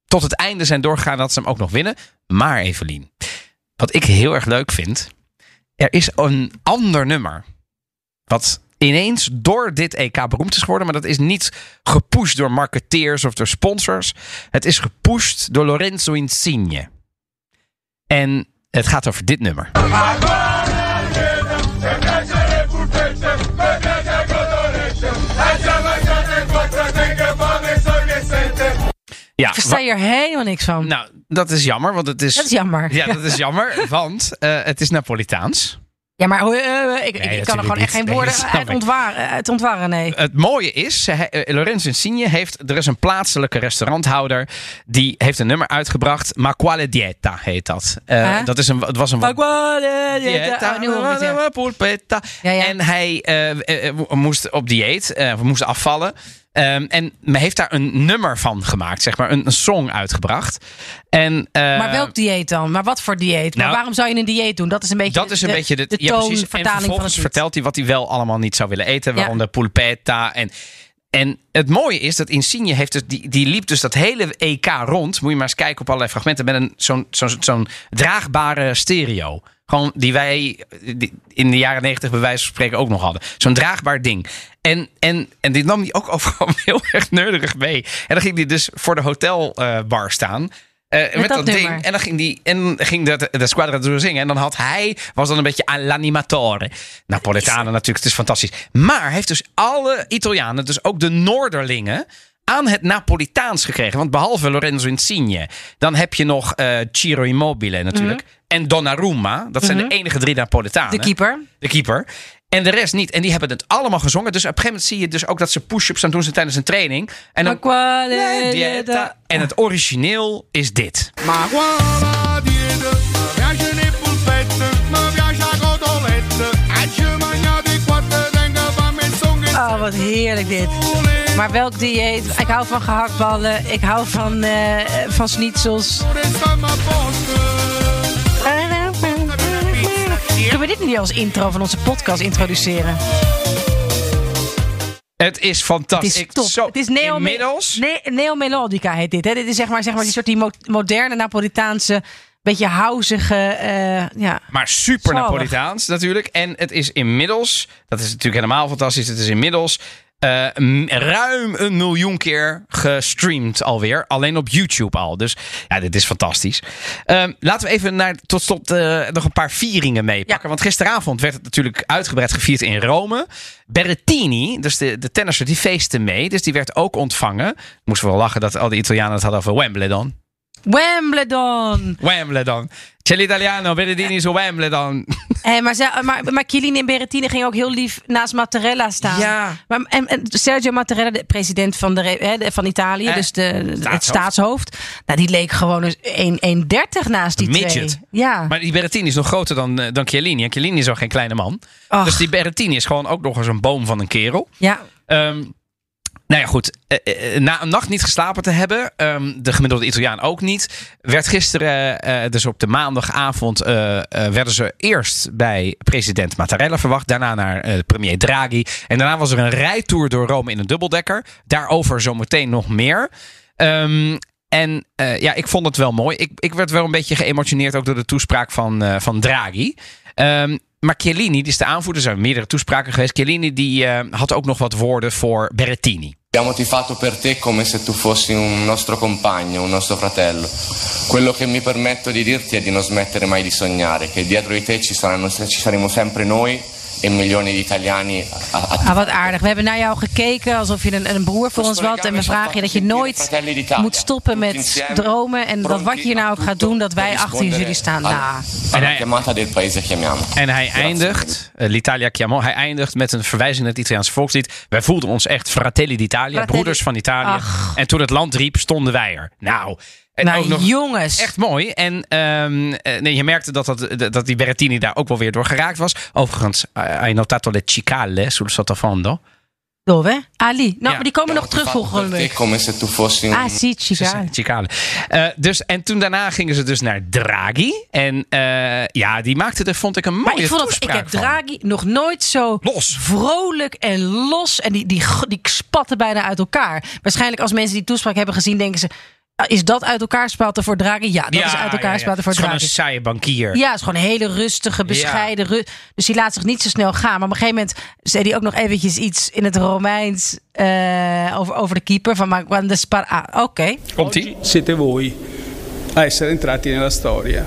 tot het einde zijn doorgegaan dat ze hem ook nog winnen. Maar Evelien, wat ik heel erg leuk vind. Er is een ander nummer. Wat ineens door dit EK beroemd is geworden. Maar dat is niet gepusht door marketeers of door sponsors. Het is gepusht door Lorenzo Insigne. En het gaat over dit nummer. Ja, Ik versta hier helemaal niks van. Nou, dat is jammer, want het is. dat is jammer. Ja, dat is jammer, want eh, het is Napolitaans. Ja, maar eh, eh, ik, ik kan er gewoon echt geen Nee, woorden snap uit ontwaren, uit ontwaren, nee. Het mooie is, eh, eh, Lorenzo Insigne heeft, er is een plaatselijke restauranthouder die heeft een nummer uitgebracht. Ma quale dieta heet dat. Huh? dat is een, het was een Maar quale dieta. Oh, ja. Ja. En hij moest op dieet, moest afvallen. Ehm, en men heeft daar een nummer van gemaakt, zeg maar, een, een song uitgebracht. En, eh, Maar welk dieet dan? Maar wat voor dieet? maar Nou, waarom zou je een dieet doen? Dat is een beetje dat is een de, beetje de, de ja, precies. En vervolgens vertelt hij wat hij wel allemaal niet zou willen eten, Ja. waaronder pulpetta en en het mooie is dat Insigne heeft dus, die, die liep dus dat hele EK rond. Moet je maar eens kijken op allerlei fragmenten met een zo'n zo'n zo'n draagbare stereo. Gewoon die wij die in de jaren negentig bij wijze van spreken ook nog hadden. Zo'n draagbaar ding. En, en, en dit nam hij ook overal heel erg nerdig mee. En dan ging hij dus voor de hotelbar staan. eh, met, dat dat, ding. En dan ging, die, en ging de, de squadra door zingen. En dan had hij, was dan een beetje all'animatore. Napolitanen natuurlijk, het is fantastisch. Maar heeft dus alle Italianen, dus ook de Noorderlingen aan het Napolitaans gekregen. Want behalve Lorenzo Insigne, dan heb je nog eh Ciro Immobile natuurlijk. En Donnarumma, dat zijn de enige drie Napolitanen. De keeper. De keeper. En de rest niet. En die hebben het allemaal gezongen. Dus op een gegeven moment zie je dus ook dat ze push-ups dan doen ze tijdens een training. En dan... Dieta. En het origineel is dit. Oh, wat heerlijk dit. Maar welk dieet? Ik hou van gehaktballen. Ik hou van, eh van schnitzels. Kunnen we dit niet als intro van onze podcast introduceren? Het is Het fantastisch. is Ik- top. zo, het is neo inmiddels. ne Neomelodica heet dit. Hè? Dit is zeg maar, zeg maar die soort die mo- moderne Napolitaanse, beetje houzige. eh, ja. Maar super. Napolitaans natuurlijk. En het is inmiddels, dat is natuurlijk helemaal fantastisch. Het is inmiddels eh, ruim een miljoen keer gestreamd alweer. Alleen op YouTube al. Dus ja, dit is fantastisch. Ehm, laten we even naar, tot slot eh, nog een paar vieringen meepakken. Ja. Want gisteravond werd het natuurlijk uitgebreid gevierd in Rome. Berrettini, dus de, de tennisser, die feestte mee. Dus die werd ook ontvangen. Moesten we wel lachen dat al die Italianen het hadden over Wimbledon. Wimbledon. Wimbledon. C'è l'italiano, Berrettini su Wimbledon. Eh, maar, maar, maar Chiellini en Berrettini gingen ook heel lief naast Mattarella staan. Ja. Maar, en, en Sergio Mattarella, de president van, de, hè, van Italië, Eh, dus de, het staatshoofd. staatshoofd. Nou, die leek gewoon eens 1 1,30 naast die Midget. twee. Ja. Maar die Berrettini is nog groter dan, eh, dan Chiellini. En Chiellini is ook geen kleine man. Och. Dus die Berrettini is gewoon ook nog eens een boom van een kerel. ja. Ehm, nou ja, goed. Eh, eh, na een nacht niet geslapen te hebben, ehm, de gemiddelde Italiaan ook niet, werd gisteren, eh, dus op de maandagavond, eh, eh, werden ze eerst bij president Mattarella verwacht. Daarna naar eh, premier Draghi. En daarna was er een rijtour door Rome in een dubbeldekker. Daarover zometeen nog meer. Ehm, en eh, ja, ik vond het wel mooi. Ik, ik werd wel een beetje geëmotioneerd ook door de toespraak van, eh, van Draghi. Ehm, maar Chiellini, die is de aanvoerder, er zijn meerdere toespraken geweest. Chiellini die, eh, had ook nog wat woorden voor Berrettini. Abbiamo tifato per te come se tu fossi un nostro compagno, un nostro fratello. Quello che mi permetto di dirti è di non smettere mai di sognare, che dietro di te ci, saranno, ci saremo sempre noi milioni di italiani a, a Ah, wat aardig. We hebben naar jou gekeken alsof je een, een broer voor ons was. En we vragen je dat je nooit moet stoppen met dromen. En dat wat je hier nou ook gaat doen, dat wij achter jullie staan. Nou, paese chiamiamo. En hij eindigt, eh, l'Italia chiamo, hij eindigt met een verwijzing naar het Italiaanse volkslied. Wij voelden ons echt fratelli d'Italia, broeders van Italië. Ach. En toen het land riep, stonden wij er. Nou, en nou ook nog jongens. echt mooi. En ehm, eh, nee, je merkte dat, dat, dat die Berrettini daar ook wel weer door geraakt was. Overigens, eh, hai notato le cicale sul sottofondo? Dove? Ali. Nou, Ja. maar die komen nog terug volgende week. come se tu fossi un... Ah, zijn Cicale. Eh, dus, en toen daarna gingen ze dus naar Draghi. En eh, ja, die maakte er, vond ik, een mooie Maar ik, vond dat, ik heb van. Draghi nog nooit zo Los. vrolijk en los. En die, die, die spatten bijna uit elkaar. Waarschijnlijk als mensen die toespraak hebben gezien, denken ze... "Ah, Is dat uit elkaar spatten voor Draghi? Ja, dat is uit elkaar spatten voor Het is gewoon een saaie bankier. Ja, het is gewoon een hele rustige, bescheiden. ru- dus die laat zich niet zo snel gaan. Maar op een gegeven moment zei hij ook nog eventjes iets in het Romeins eh, over, over de keeper. Van maar quando spara. Ah, oké. Komt-ie? siete voi a essere entrati nella storia.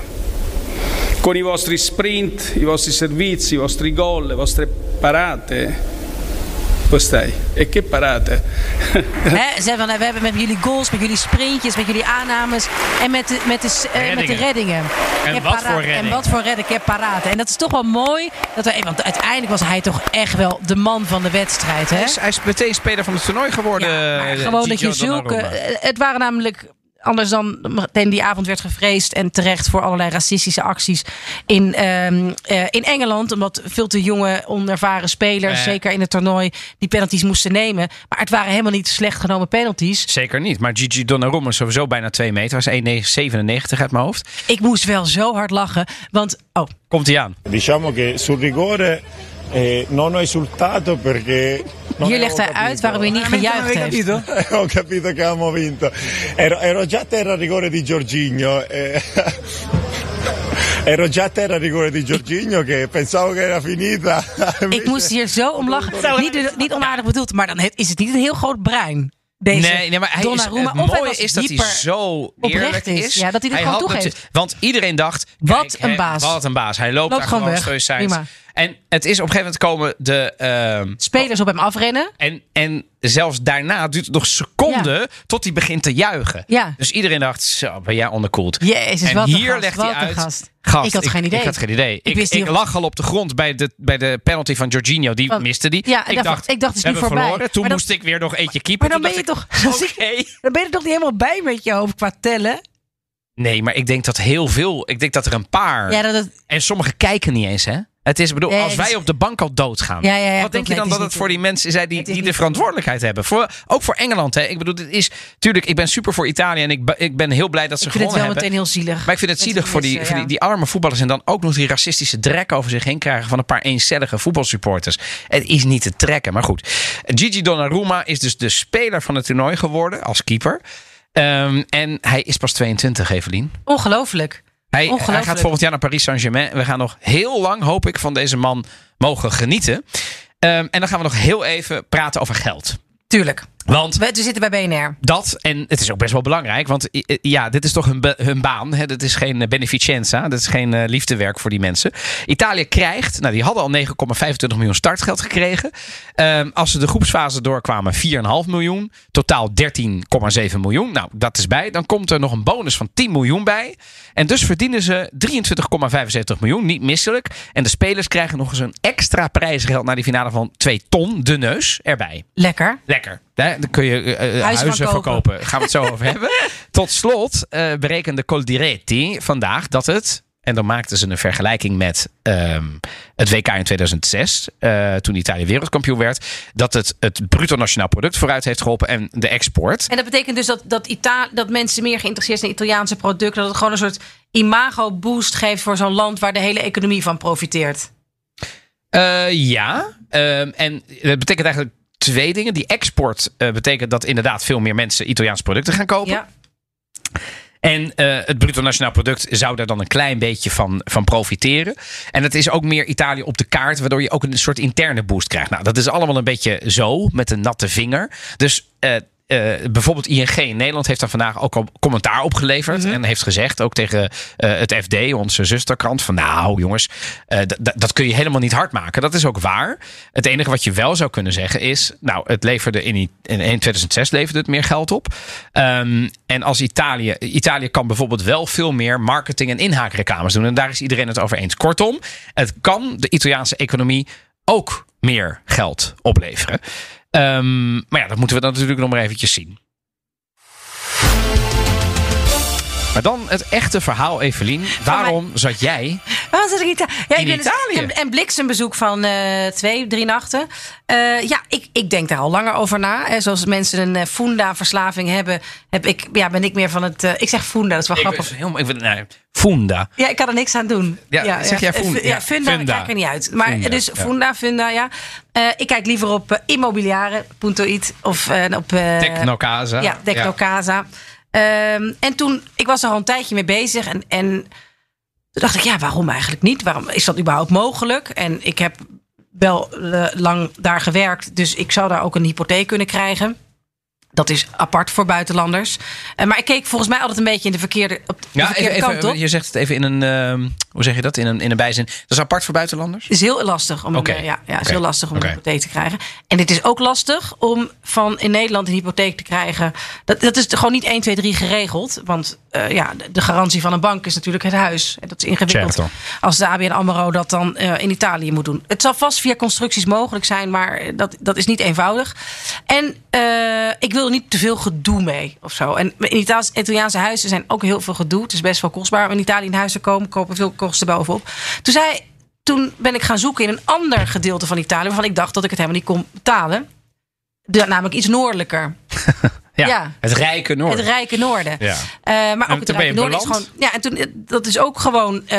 Con i vostri sprint, i vostri servizi, i vostri gol, le vostre parate. Poi stai. E che parate? Hè, zei van, nou, we hebben met jullie goals, met jullie sprintjes, met jullie aannames en met de, met de, s- eh, met de reddingen. En Ik heb wat paraat- voor redding. En wat voor redding, ik heb paraten. En dat is toch wel mooi. Dat want uiteindelijk was hij toch echt wel de man van de wedstrijd. Hè? Hij is, hij is meteen speler van het toernooi geworden. Ja, eh, gewoon dat je zulke. Het waren namelijk anders dan meteen die avond werd gevreesd en terecht voor allerlei racistische acties in, ehm, eh, in Engeland. Omdat veel te jonge, onervaren spelers, Eh. zeker in het toernooi, die penalties moesten nemen. Maar het waren helemaal niet slecht genomen penalties. Zeker niet. Maar Gigi Donnarumma is sowieso bijna 2 meter. Hij is 1,97 uit mijn hoofd. Ik moest wel zo hard lachen, want oh, Komt hij aan. Diciamo che sul rigore eh, non ho esultato perché. avevo legt hij capito. uit waarom hij niet gejuicht heeft. ho capito che abbiamo vinto. Ero, ero già terra al rigore di Giorginio. eh, ero già terra rigore di Giorginio che pensavo che era finita. Ik moest hier zo om lachen. Niet, niet onaardig bedoeld, maar dan is het niet een heel groot brein. Deze nee, nee, maar hij is, het mooie is dat hij zo oprecht eerlijk is. is. Ja, dat hij dit gewoon had toegeeft. Want iedereen dacht... Wat kijk, een baas. Wat een baas. Hij loopt, Loopt daar gewoon gewoon weg. stoïcijns. En het is op een gegeven moment komen de... ehm, Spelers op hem afrennen. en, en zelfs daarna duurt het nog seconden tot hij begint te juichen. Ja. Dus iedereen dacht, zo, ben jij onderkoeld. Jezus, en wat hier gast, legt hij uit. gast. Gast, Ik had geen idee. Ik had geen idee. Ik, ik, of- lag al op de grond bij de, bij de penalty van Jorginho. Die miste die. Ja, ik, dacht, ik dacht, het is we nu voorbij. verloren. Toen dan- moest ik weer nog eentje keeper. Maar dan ben je toch. ik, Oké. Dan ben je toch niet helemaal bij met je hoofd qua tellen. Nee, maar ik denk dat heel veel. Ik denk dat er een paar. Ja, dat, dat- En sommigen kijken niet eens, hè? Het is, bedoel, Nee, als het wij op de bank al doodgaan. Ja, ja, ja, wat denk je dan het dat het voor die mensen zijn die, het die de verantwoordelijkheid hebben? Voor, ook voor Engeland, hè? Ik bedoel, dit is. Tuurlijk, ik ben super voor Italië en ik, ik ben heel blij dat ze ik vind het gewonnen wel hebben. meteen heel zielig. Maar ik vind het zielig voor die, voor die, die arme voetballers. En dan ook nog die racistische drek over zich heen krijgen van een paar eencellige voetbalsupporters. Het is niet te trekken. Maar goed. Gigi Donnarumma is dus de speler van het toernooi geworden als keeper. Ehm, en hij is pas 22, Evelien. Ongelooflijk. Hij, gaat volgend jaar naar Paris Saint-Germain. We gaan nog heel lang, hoop ik, van deze man mogen genieten. Ehm, en dan gaan we nog heel even praten over geld. Tuurlijk. Want We, zitten bij BNR. dat, en het is ook best wel belangrijk, want ja, dit is toch hun, hun baan. Hè? Dit is geen eh, beneficenza, dit is geen eh, liefdewerk voor die mensen. Italië krijgt, nou die hadden al 9,25 miljoen startgeld gekregen. Ehm, als ze de groepsfase doorkwamen, 4,5 miljoen. Totaal 13,7 miljoen. Nou, dat is bij. Dan komt er nog een bonus van 10 miljoen bij. En dus verdienen ze 23,75 miljoen, niet misselijk. En de spelers krijgen nog eens een extra prijsgeld naar die finale van 2 ton, de neus, erbij. Lekker. Lekker. Dan kun je eh, eh, Huizen verkopen. Gaan we het zo over hebben. Tot slot eh, berekende Coldiretti vandaag dat het. En dan maakten ze een vergelijking met ehm, het WK in 2006, eh, toen Italië wereldkampioen werd. Dat het het bruto nationaal product vooruit heeft geholpen en de export. En dat betekent dus dat, dat, Ita dat mensen meer geïnteresseerd zijn in Italiaanse producten. Dat het gewoon een soort imago-boost geeft voor zo'n land waar de hele economie van profiteert. Ja, Ehm, en dat betekent eigenlijk twee dingen. Die export eh, betekent dat inderdaad veel meer mensen Italiaanse producten gaan kopen. Ja. En eh, het bruto nationaal product zou daar dan een klein beetje van, van profiteren. En het is ook meer Italië op de kaart, waardoor je ook een soort interne boost krijgt. Nou, dat is allemaal een beetje zo, met een natte vinger. Dus eh, eh, bijvoorbeeld ING in Nederland heeft daar vandaag ook al commentaar op geleverd. En heeft gezegd, ook tegen eh, het FD, onze zusterkrant, van nou jongens, eh, dat kun je helemaal niet hard maken. Dat is ook waar. Het enige wat je wel zou kunnen zeggen is, nou, het leverde in, in 2006 leverde het meer geld op. Ehm, en als Italië, Italië kan bijvoorbeeld wel veel meer marketing en inhaakreclames doen. En daar is iedereen het over eens. Kortom, het kan de Italiaanse economie ook meer geld opleveren. Ehm, maar ja, dat moeten we dan natuurlijk nog maar eventjes zien. Maar dan het echte verhaal, Evelien. Waarom zat jij Waarom zit ik in Ita- ja, In ik ben dus- Italië? en, en bliksembezoek van eh, twee, drie nachten. Eh, ja, ik, ik denk daar al langer over na. Hè. Zoals mensen een eh, Funda-verslaving hebben, heb ik, ja, ben ik meer van het... eh, ik zeg Funda, dat is wel Ik grappig. was helemaal, ik, ben- nee, Funda. Ja, ik kan er niks aan doen. Ja, zeg jij Funda? Ja, Ja, Funda, Funda. kijk er niet uit. Maar Funda, dus ja. Funda, Funda, ja. Eh, ik kijk liever op uh, immobiliare.it of eh, op... eh, Technocasa. Ja, Technocasa. Ehm, en toen, ik was er al een tijdje mee bezig. En, en toen dacht ik, ja, waarom eigenlijk niet? Waarom is dat überhaupt mogelijk? En ik heb wel eh, lang daar gewerkt. Dus ik zou daar ook een hypotheek kunnen krijgen. Dat is apart voor buitenlanders. Eh, maar ik keek volgens mij altijd een beetje in de verkeerde, op de Ja, verkeerde even, kant even, op. je zegt het even in een, ehm, Hoe zeg je dat in een, in een bijzin? Dat is apart voor buitenlanders? Het is heel lastig om, een, ja, ja, het is heel lastig om een hypotheek te krijgen. En het is ook lastig om van in Nederland een hypotheek te krijgen. Dat, dat is gewoon niet 1, 2, 3 geregeld. Want eh, ja, de- garantie van een bank is natuurlijk het huis. En dat is ingewikkeld Certo. als de ABN AMRO dat dan eh, in Italië moet doen. Het zal vast via constructies mogelijk zijn, maar dat, dat is niet eenvoudig. En eh, ik wil er niet te veel gedoe mee of zo. En in Itaals- Italiaanse huizen zijn ook heel veel gedoe. Het is best wel kostbaar om in Italië in huis te komen. Kopen veel kosten bovenop. Toen zei toen ben ik gaan zoeken in een ander gedeelte van Italië... waarvan ik dacht dat ik het helemaal niet kon betalen. De, namelijk iets noordelijker. Ja, Ja. het rijke noorden. Het rijke noorden. Ja. Eh, maar ook het rijke noorden is gewoon... Ja, en toen, eh, dat is ook gewoon eh,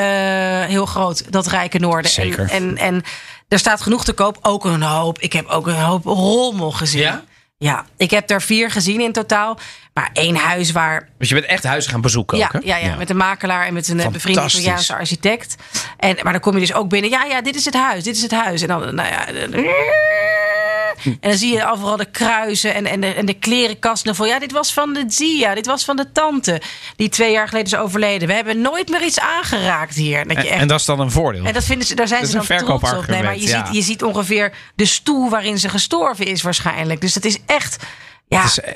heel groot, dat rijke noorden. Zeker. En, en, en er staat genoeg te koop. Ook een hoop. Ik heb ook een hoop rommel gezien. Ja? Ja, ik heb er vier gezien in totaal. Maar één huis waar Dus je bent echt huizen gaan bezoeken ja, ook, hè? ja, ja, met een makelaar en met een eh, bevriende. Italiaanse architect. En, maar dan kom je dus ook binnen. Ja, ja, dit is het huis, dit is het huis. En dan, nou ja... En dan zie je overal de kruisen en, en, de, en de klerenkast. En dan van, ja, dit was van de Zia, dit was van de tante. Die twee jaar geleden is overleden. We hebben nooit meer iets aangeraakt hier. Dat je En, echt en dat is dan een voordeel. en dat vinden ze, daar zijn Dat ze is dan een trots op. Nee, maar je, ja. ziet, je ziet ongeveer de stoel waarin ze gestorven is waarschijnlijk. Dus het is echt... Ja, het is eh,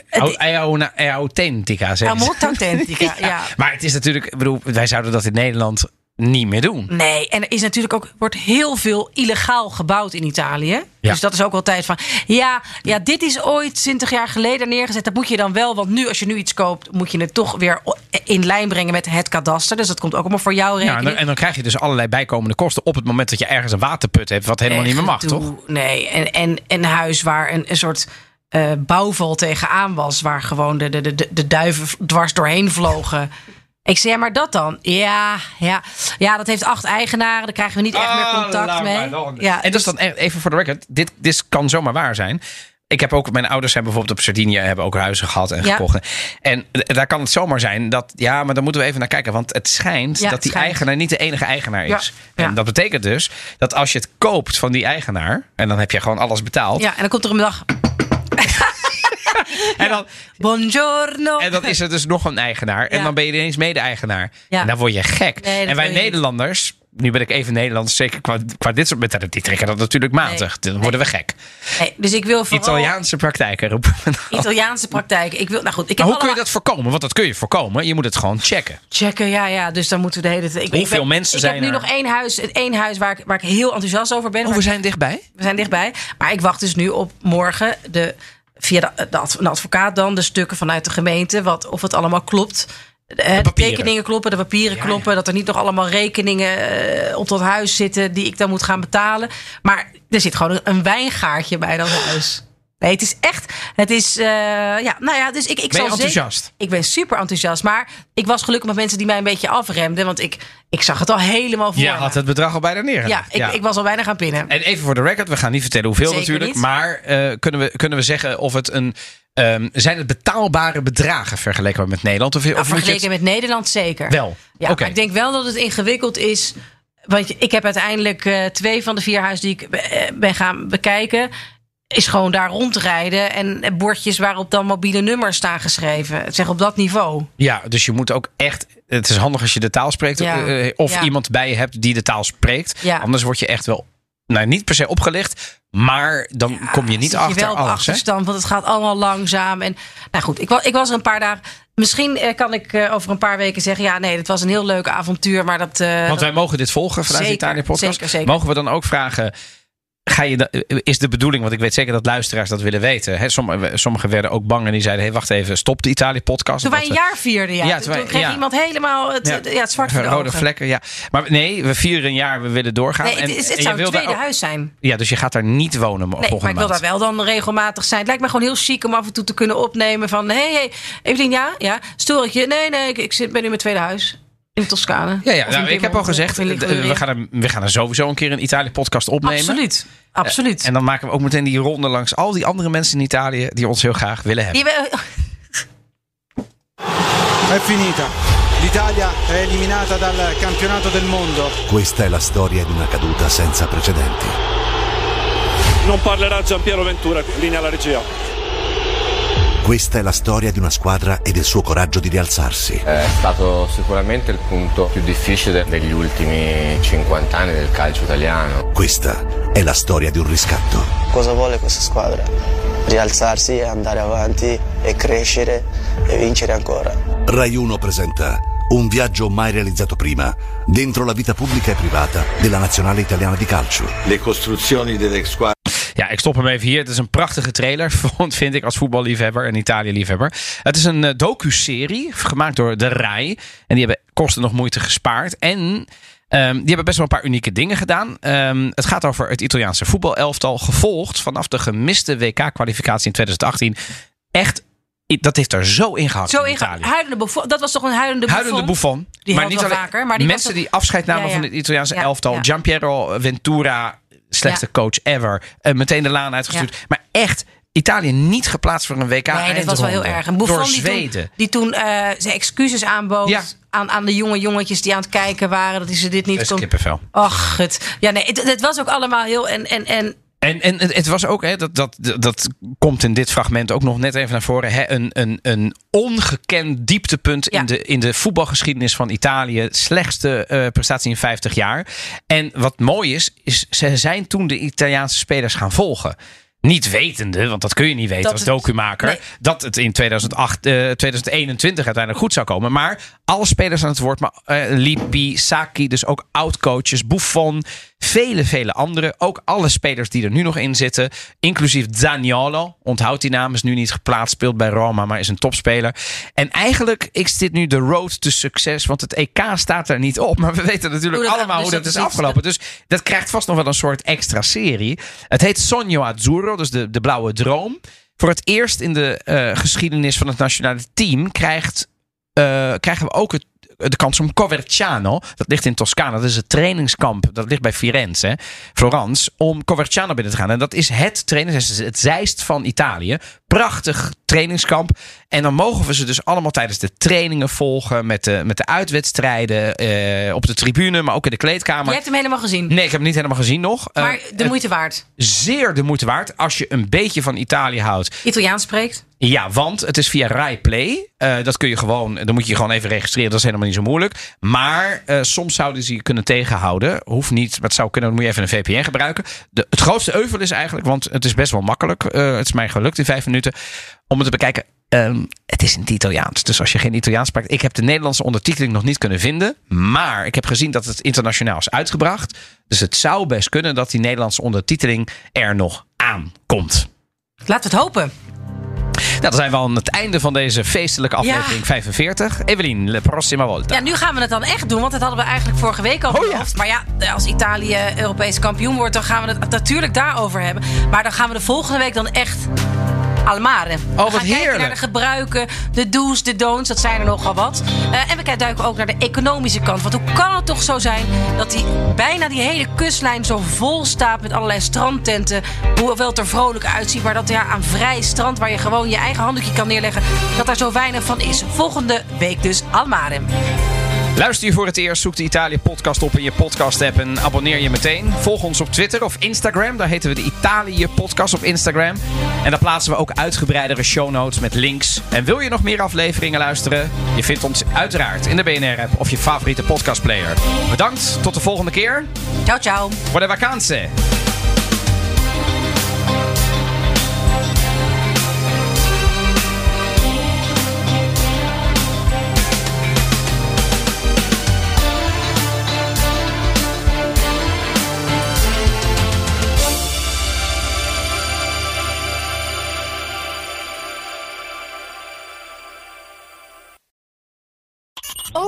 zeg Ja, molto authentica, ja. Maar het is natuurlijk, ik bedoel, wij zouden dat in Nederland niet meer doen. Nee, en er is natuurlijk ook wordt heel veel illegaal gebouwd in Italië. Ja. Dus dat is ook altijd van. Ja, ja, dit is ooit 20 jaar geleden neergezet. Dat moet je dan wel. Want nu, als je nu iets koopt, moet je het toch weer in lijn brengen met het kadaster. Dus dat komt ook allemaal voor Ja, en, rekening. dan, en dan krijg je dus allerlei bijkomende kosten op het moment dat je ergens een waterput hebt, wat helemaal niet meer mag, toch? Nee, en, en een huis waar een, een soort eh, bouwval tegenaan was, waar gewoon de, de, de, de duiven dwars doorheen vlogen. Ik zei, ja, maar dat dan? Ja, ja, ja, dat heeft acht eigenaren. Daar krijgen we niet echt meer contact mee. Ja, en dat is dan e- even voor de record, dit, dit kan zomaar waar zijn. Ik heb ook, mijn ouders zijn bijvoorbeeld op Sardinië, hebben ook huizen gehad en Ja. gekocht. En daar kan het zomaar zijn dat, ja, maar dan moeten we even naar kijken. Want het schijnt Ja, dat het die schijnt. eigenaar niet de enige eigenaar Ja, is. ja. En dat betekent dus dat als je het koopt van die eigenaar, en dan heb je gewoon alles betaald. ja, en dan komt er een dag. En, dan, Buongiorno. en dan is er dus nog een eigenaar. En dan ben je ineens mede-eigenaar. Ja. En dan word je gek. Nee, en wij. Nederlanders, nu ben ik even Nederlands, zeker qua, qua dit soort methoden, die trekken dat natuurlijk matig. Dan worden we gek. Nee, dus ik wil vooral Italiaanse praktijken roepen. Italiaanse praktijk. Ik wil, nou goed, ik heb Maar hoe kun je allemaal- dat voorkomen? Want dat kun je voorkomen. Je moet het gewoon checken. checken. Ja, ja. Dus dan moeten we de hele tijd. Ik, Hoeveel ik ben- mensen ik zijn heb nu nog één huis, het één huis waar ik, waar ik heel enthousiast over ben. Oh, we ik- zijn dichtbij. we zijn dichtbij. Maar ik wacht dus nu op morgen de, via de, de advocaat dan de stukken vanuit de gemeente. Wat, of het allemaal klopt. De, de tekeningen kloppen, de papieren kloppen. Dat er niet nog allemaal rekeningen eh, op dat huis zitten die ik dan moet gaan betalen. Maar er zit gewoon een, een wijngaartje bij dat huis. Nee, het is echt. Het is. eh, ja, nou ja, dus ik, ik Ben zal zeker- enthousiast? ik ben super enthousiast. Maar ik was gelukkig met mensen die mij een beetje afremden. Want ik, ik zag het al helemaal voor Je me. had het bedrag al bijna neergelegd. ja, ik, ik was al bijna gaan pinnen. En even voor de record, we gaan niet vertellen hoeveel Zeker natuurlijk. niet. Maar eh, kunnen, we, kunnen we zeggen of het een. ehm, zijn het betaalbare bedragen vergeleken met Nederland? Of, Nou, of vergeleken het met Nederland zeker. wel? Ja, Oké. maar ik denk wel dat het ingewikkeld is. Want ik heb uiteindelijk eh, twee van de vier huizen die ik ben gaan bekijken. Is gewoon daar rondrijden en bordjes waarop dan mobiele nummers staan geschreven. Zeg op dat niveau. Ja, dus je moet ook echt. Het is handig als je de taal spreekt. Ja. eh, of Ja. iemand bij je hebt die de taal spreekt. Ja. Anders word je echt wel. Nou, niet per se opgelicht. Maar dan kom je niet achter je wel op alles. Achterstand, want het gaat allemaal langzaam. En nou goed, ik was, ik was er een paar dagen. Misschien eh, kan ik eh, over een paar weken zeggen: ja, nee, het was een heel leuk avontuur. Maar dat. eh, Want wij mogen dit volgen vanuit de Italië podcast. zeker, zeker. Mogen we dan ook vragen. Ga je, da- is de bedoeling, want ik weet zeker dat luisteraars dat willen weten. Hè? Sommigen, sommigen werden ook bang en die zeiden: hey, wacht even, stop de Italië-podcast. toen wij een jaar vierden, ja. Ja, toen, kreeg ja. iemand helemaal het, ja. het zwart voor de Rode ogen. vlekken, ja. Maar nee, we vieren een jaar, we willen doorgaan. Nee, het, En- is, en het je zou daar tweede ook- huis zijn. Ja, dus je gaat daar niet wonen Nee, volgende maar ik wil maand. daar wel dan regelmatig zijn. Het lijkt me gewoon heel chic om af en toe te kunnen opnemen van... hé, hey, hey, Evelien, ja? Ja? Stoor ik je? Nee, nee, ik, ik zit, ben nu in mijn tweede huis. In Toscane. Ja, ja nou, ik heb al gezegd, eh, we gaan, er, we gaan er sowieso een keer een Italië-podcast opnemen. Absoluut, absoluut. En dan maken we ook meteen die ronde langs al die andere mensen in Italië die ons heel graag willen hebben. È finita. L'Italia è eliminata dal campionato del mondo. Questa è la storia di una caduta senza precedenti. Non parlerà Giampiero Ventura, linea alla regia. Questa è la storia di una squadra e del suo coraggio di rialzarsi. È stato sicuramente il punto più difficile degli ultimi 50 anni del calcio italiano. Questa è la storia di un riscatto. Cosa vuole questa squadra? Rialzarsi e andare avanti e crescere e vincere ancora. Rai 1 presenta un viaggio mai realizzato prima dentro la vita pubblica e privata della nazionale italiana di calcio. Le costruzioni delle squadre. Ja, ik stop hem even hier. Het is een prachtige trailer, vind ik als voetballiefhebber en Italië-liefhebber. Het is een uh, docu-serie gemaakt door de RAI. En die hebben kosten nog moeite gespaard. En um, die hebben best wel een paar unieke dingen gedaan. Um, het gaat over het Italiaanse voetbalelftal. Gevolgd vanaf de gemiste WK-kwalificatie in 2018. Echt dat heeft er zo ingehakt zo in Italië. Huilende Buffon. Dat was toch een huilende Buffon? Huilende Buffon. Die maar niet alleen vaker. Maar die mensen die afscheid namen Ja, ja. van het Italiaanse Ja, elftal. Giampiero Ventura, slechtste Ja. coach ever. Eh, meteen de laan uitgestuurd. Maar echt, Italië niet geplaatst voor een WK Nee, dat was wel heel erg. En Door Buffon die Zweden. toen, die toen eh, zijn excuses aanbood Ja. aan, aan de jonge jongetjes die aan het kijken waren. Dat hij ze dit niet kon... Ach, het. Ja, nee, het, het was ook allemaal heel... En, en, en En, en het was ook, hè, dat, dat, dat komt in dit fragment ook nog net even naar voren. Hè, een, een, een ongekend dieptepunt Ja. in, de, in de voetbalgeschiedenis van Italië. Slechtste eh, prestatie in 50 jaar. En wat mooi is, is ze zijn toen de Italiaanse spelers gaan volgen. Niet wetende, want dat kun je niet weten Dat als documaker. Nee. Dat het in 2008, eh, 2021 uiteindelijk goed zou komen. Maar alle spelers aan het woord. Maar eh, Lippi, Saki, dus ook oud-coaches. Buffon, vele, vele anderen. Ook alle spelers die er nu nog in zitten. Inclusief Zaniolo. Onthoud die naam, is nu niet geplaatst. Speelt bij Roma, maar is een topspeler. En eigenlijk is dit nu de road to succes. Want het EK staat er niet op. Maar we weten natuurlijk dat- allemaal dus hoe dat is- afgelopen. Dus dat krijgt vast nog wel een soort extra serie. Het heet Sogno Azzurro, dus de, de blauwe droom. Voor het eerst in de eh, geschiedenis van het nationale team krijgt, eh, krijgen we ook het, de kans om Coverciano. Dat ligt in Toscana. Dat is het trainingskamp. Dat ligt bij Firenze, hè, Florence. Om Coverciano binnen te gaan. En dat is het trainingskamp. Het zijst van Italië. Prachtig trainingskamp. En dan mogen we ze dus allemaal tijdens de trainingen volgen. Met de, met de uitwedstrijden. eh, op de tribune, maar ook in de kleedkamer. je hebt hem helemaal gezien. Nee, ik heb hem niet helemaal gezien nog. Eh, maar de het- moeite waard. zeer de moeite waard als je een beetje van Italië houdt. Italiaans spreekt. Ja, want het is via Rai Play. Eh, dat kun je gewoon, dan moet je je gewoon even registreren. Dat is helemaal niet zo moeilijk. Maar eh, soms zouden ze je kunnen tegenhouden. Hoeft niet, het zou kunnen. Dan moet je even een VPN gebruiken. De, het grootste euvel is eigenlijk, want het is best wel makkelijk. eh, het is mij gelukt in vijf minuten om het te bekijken. Ehm, het is in het Italiaans. Dus als je geen Italiaans spreekt. Ik heb de Nederlandse ondertiteling nog niet kunnen vinden. Maar ik heb gezien dat het internationaal is uitgebracht. Dus het zou best kunnen dat die Nederlandse ondertiteling er nog aankomt. Laten we het hopen. Nou, dan zijn we aan het einde van deze feestelijke aflevering Ja. 45. Evelien, la prossima volta. Ja, nu gaan we het dan echt doen, want dat hadden we eigenlijk vorige week al Oh, ja. beloofd. Maar ja, als Italië Europees kampioen wordt, dan gaan we het natuurlijk daarover hebben. Maar dan gaan we de volgende week dan echt Almare. we Oh, gaan kijken naar de gebruiken, de do's, de don'ts, dat zijn er nogal wat. Eh, en we duiken ook naar de economische kant. Want hoe kan het toch zo zijn dat die, bijna die hele kustlijn zo vol staat met allerlei strandtenten. Hoewel het er vrolijk uitziet, maar dat ja, aan vrij strand waar je gewoon je eigen handdoekje kan neerleggen, dat daar zo weinig van is. Volgende week dus Almare. Luister je voor het eerst, zoek de Italië podcast op in je podcast app en abonneer je meteen. Volg ons op Twitter of Instagram. Daar heten we de Italië podcast op Instagram. En daar plaatsen we ook uitgebreidere show notes met links. En wil je nog meer afleveringen luisteren? Je vindt ons uiteraard in de BNR-app of je favoriete podcastplayer. Bedankt, tot de volgende keer. Ciao, ciao. Buone vacanze!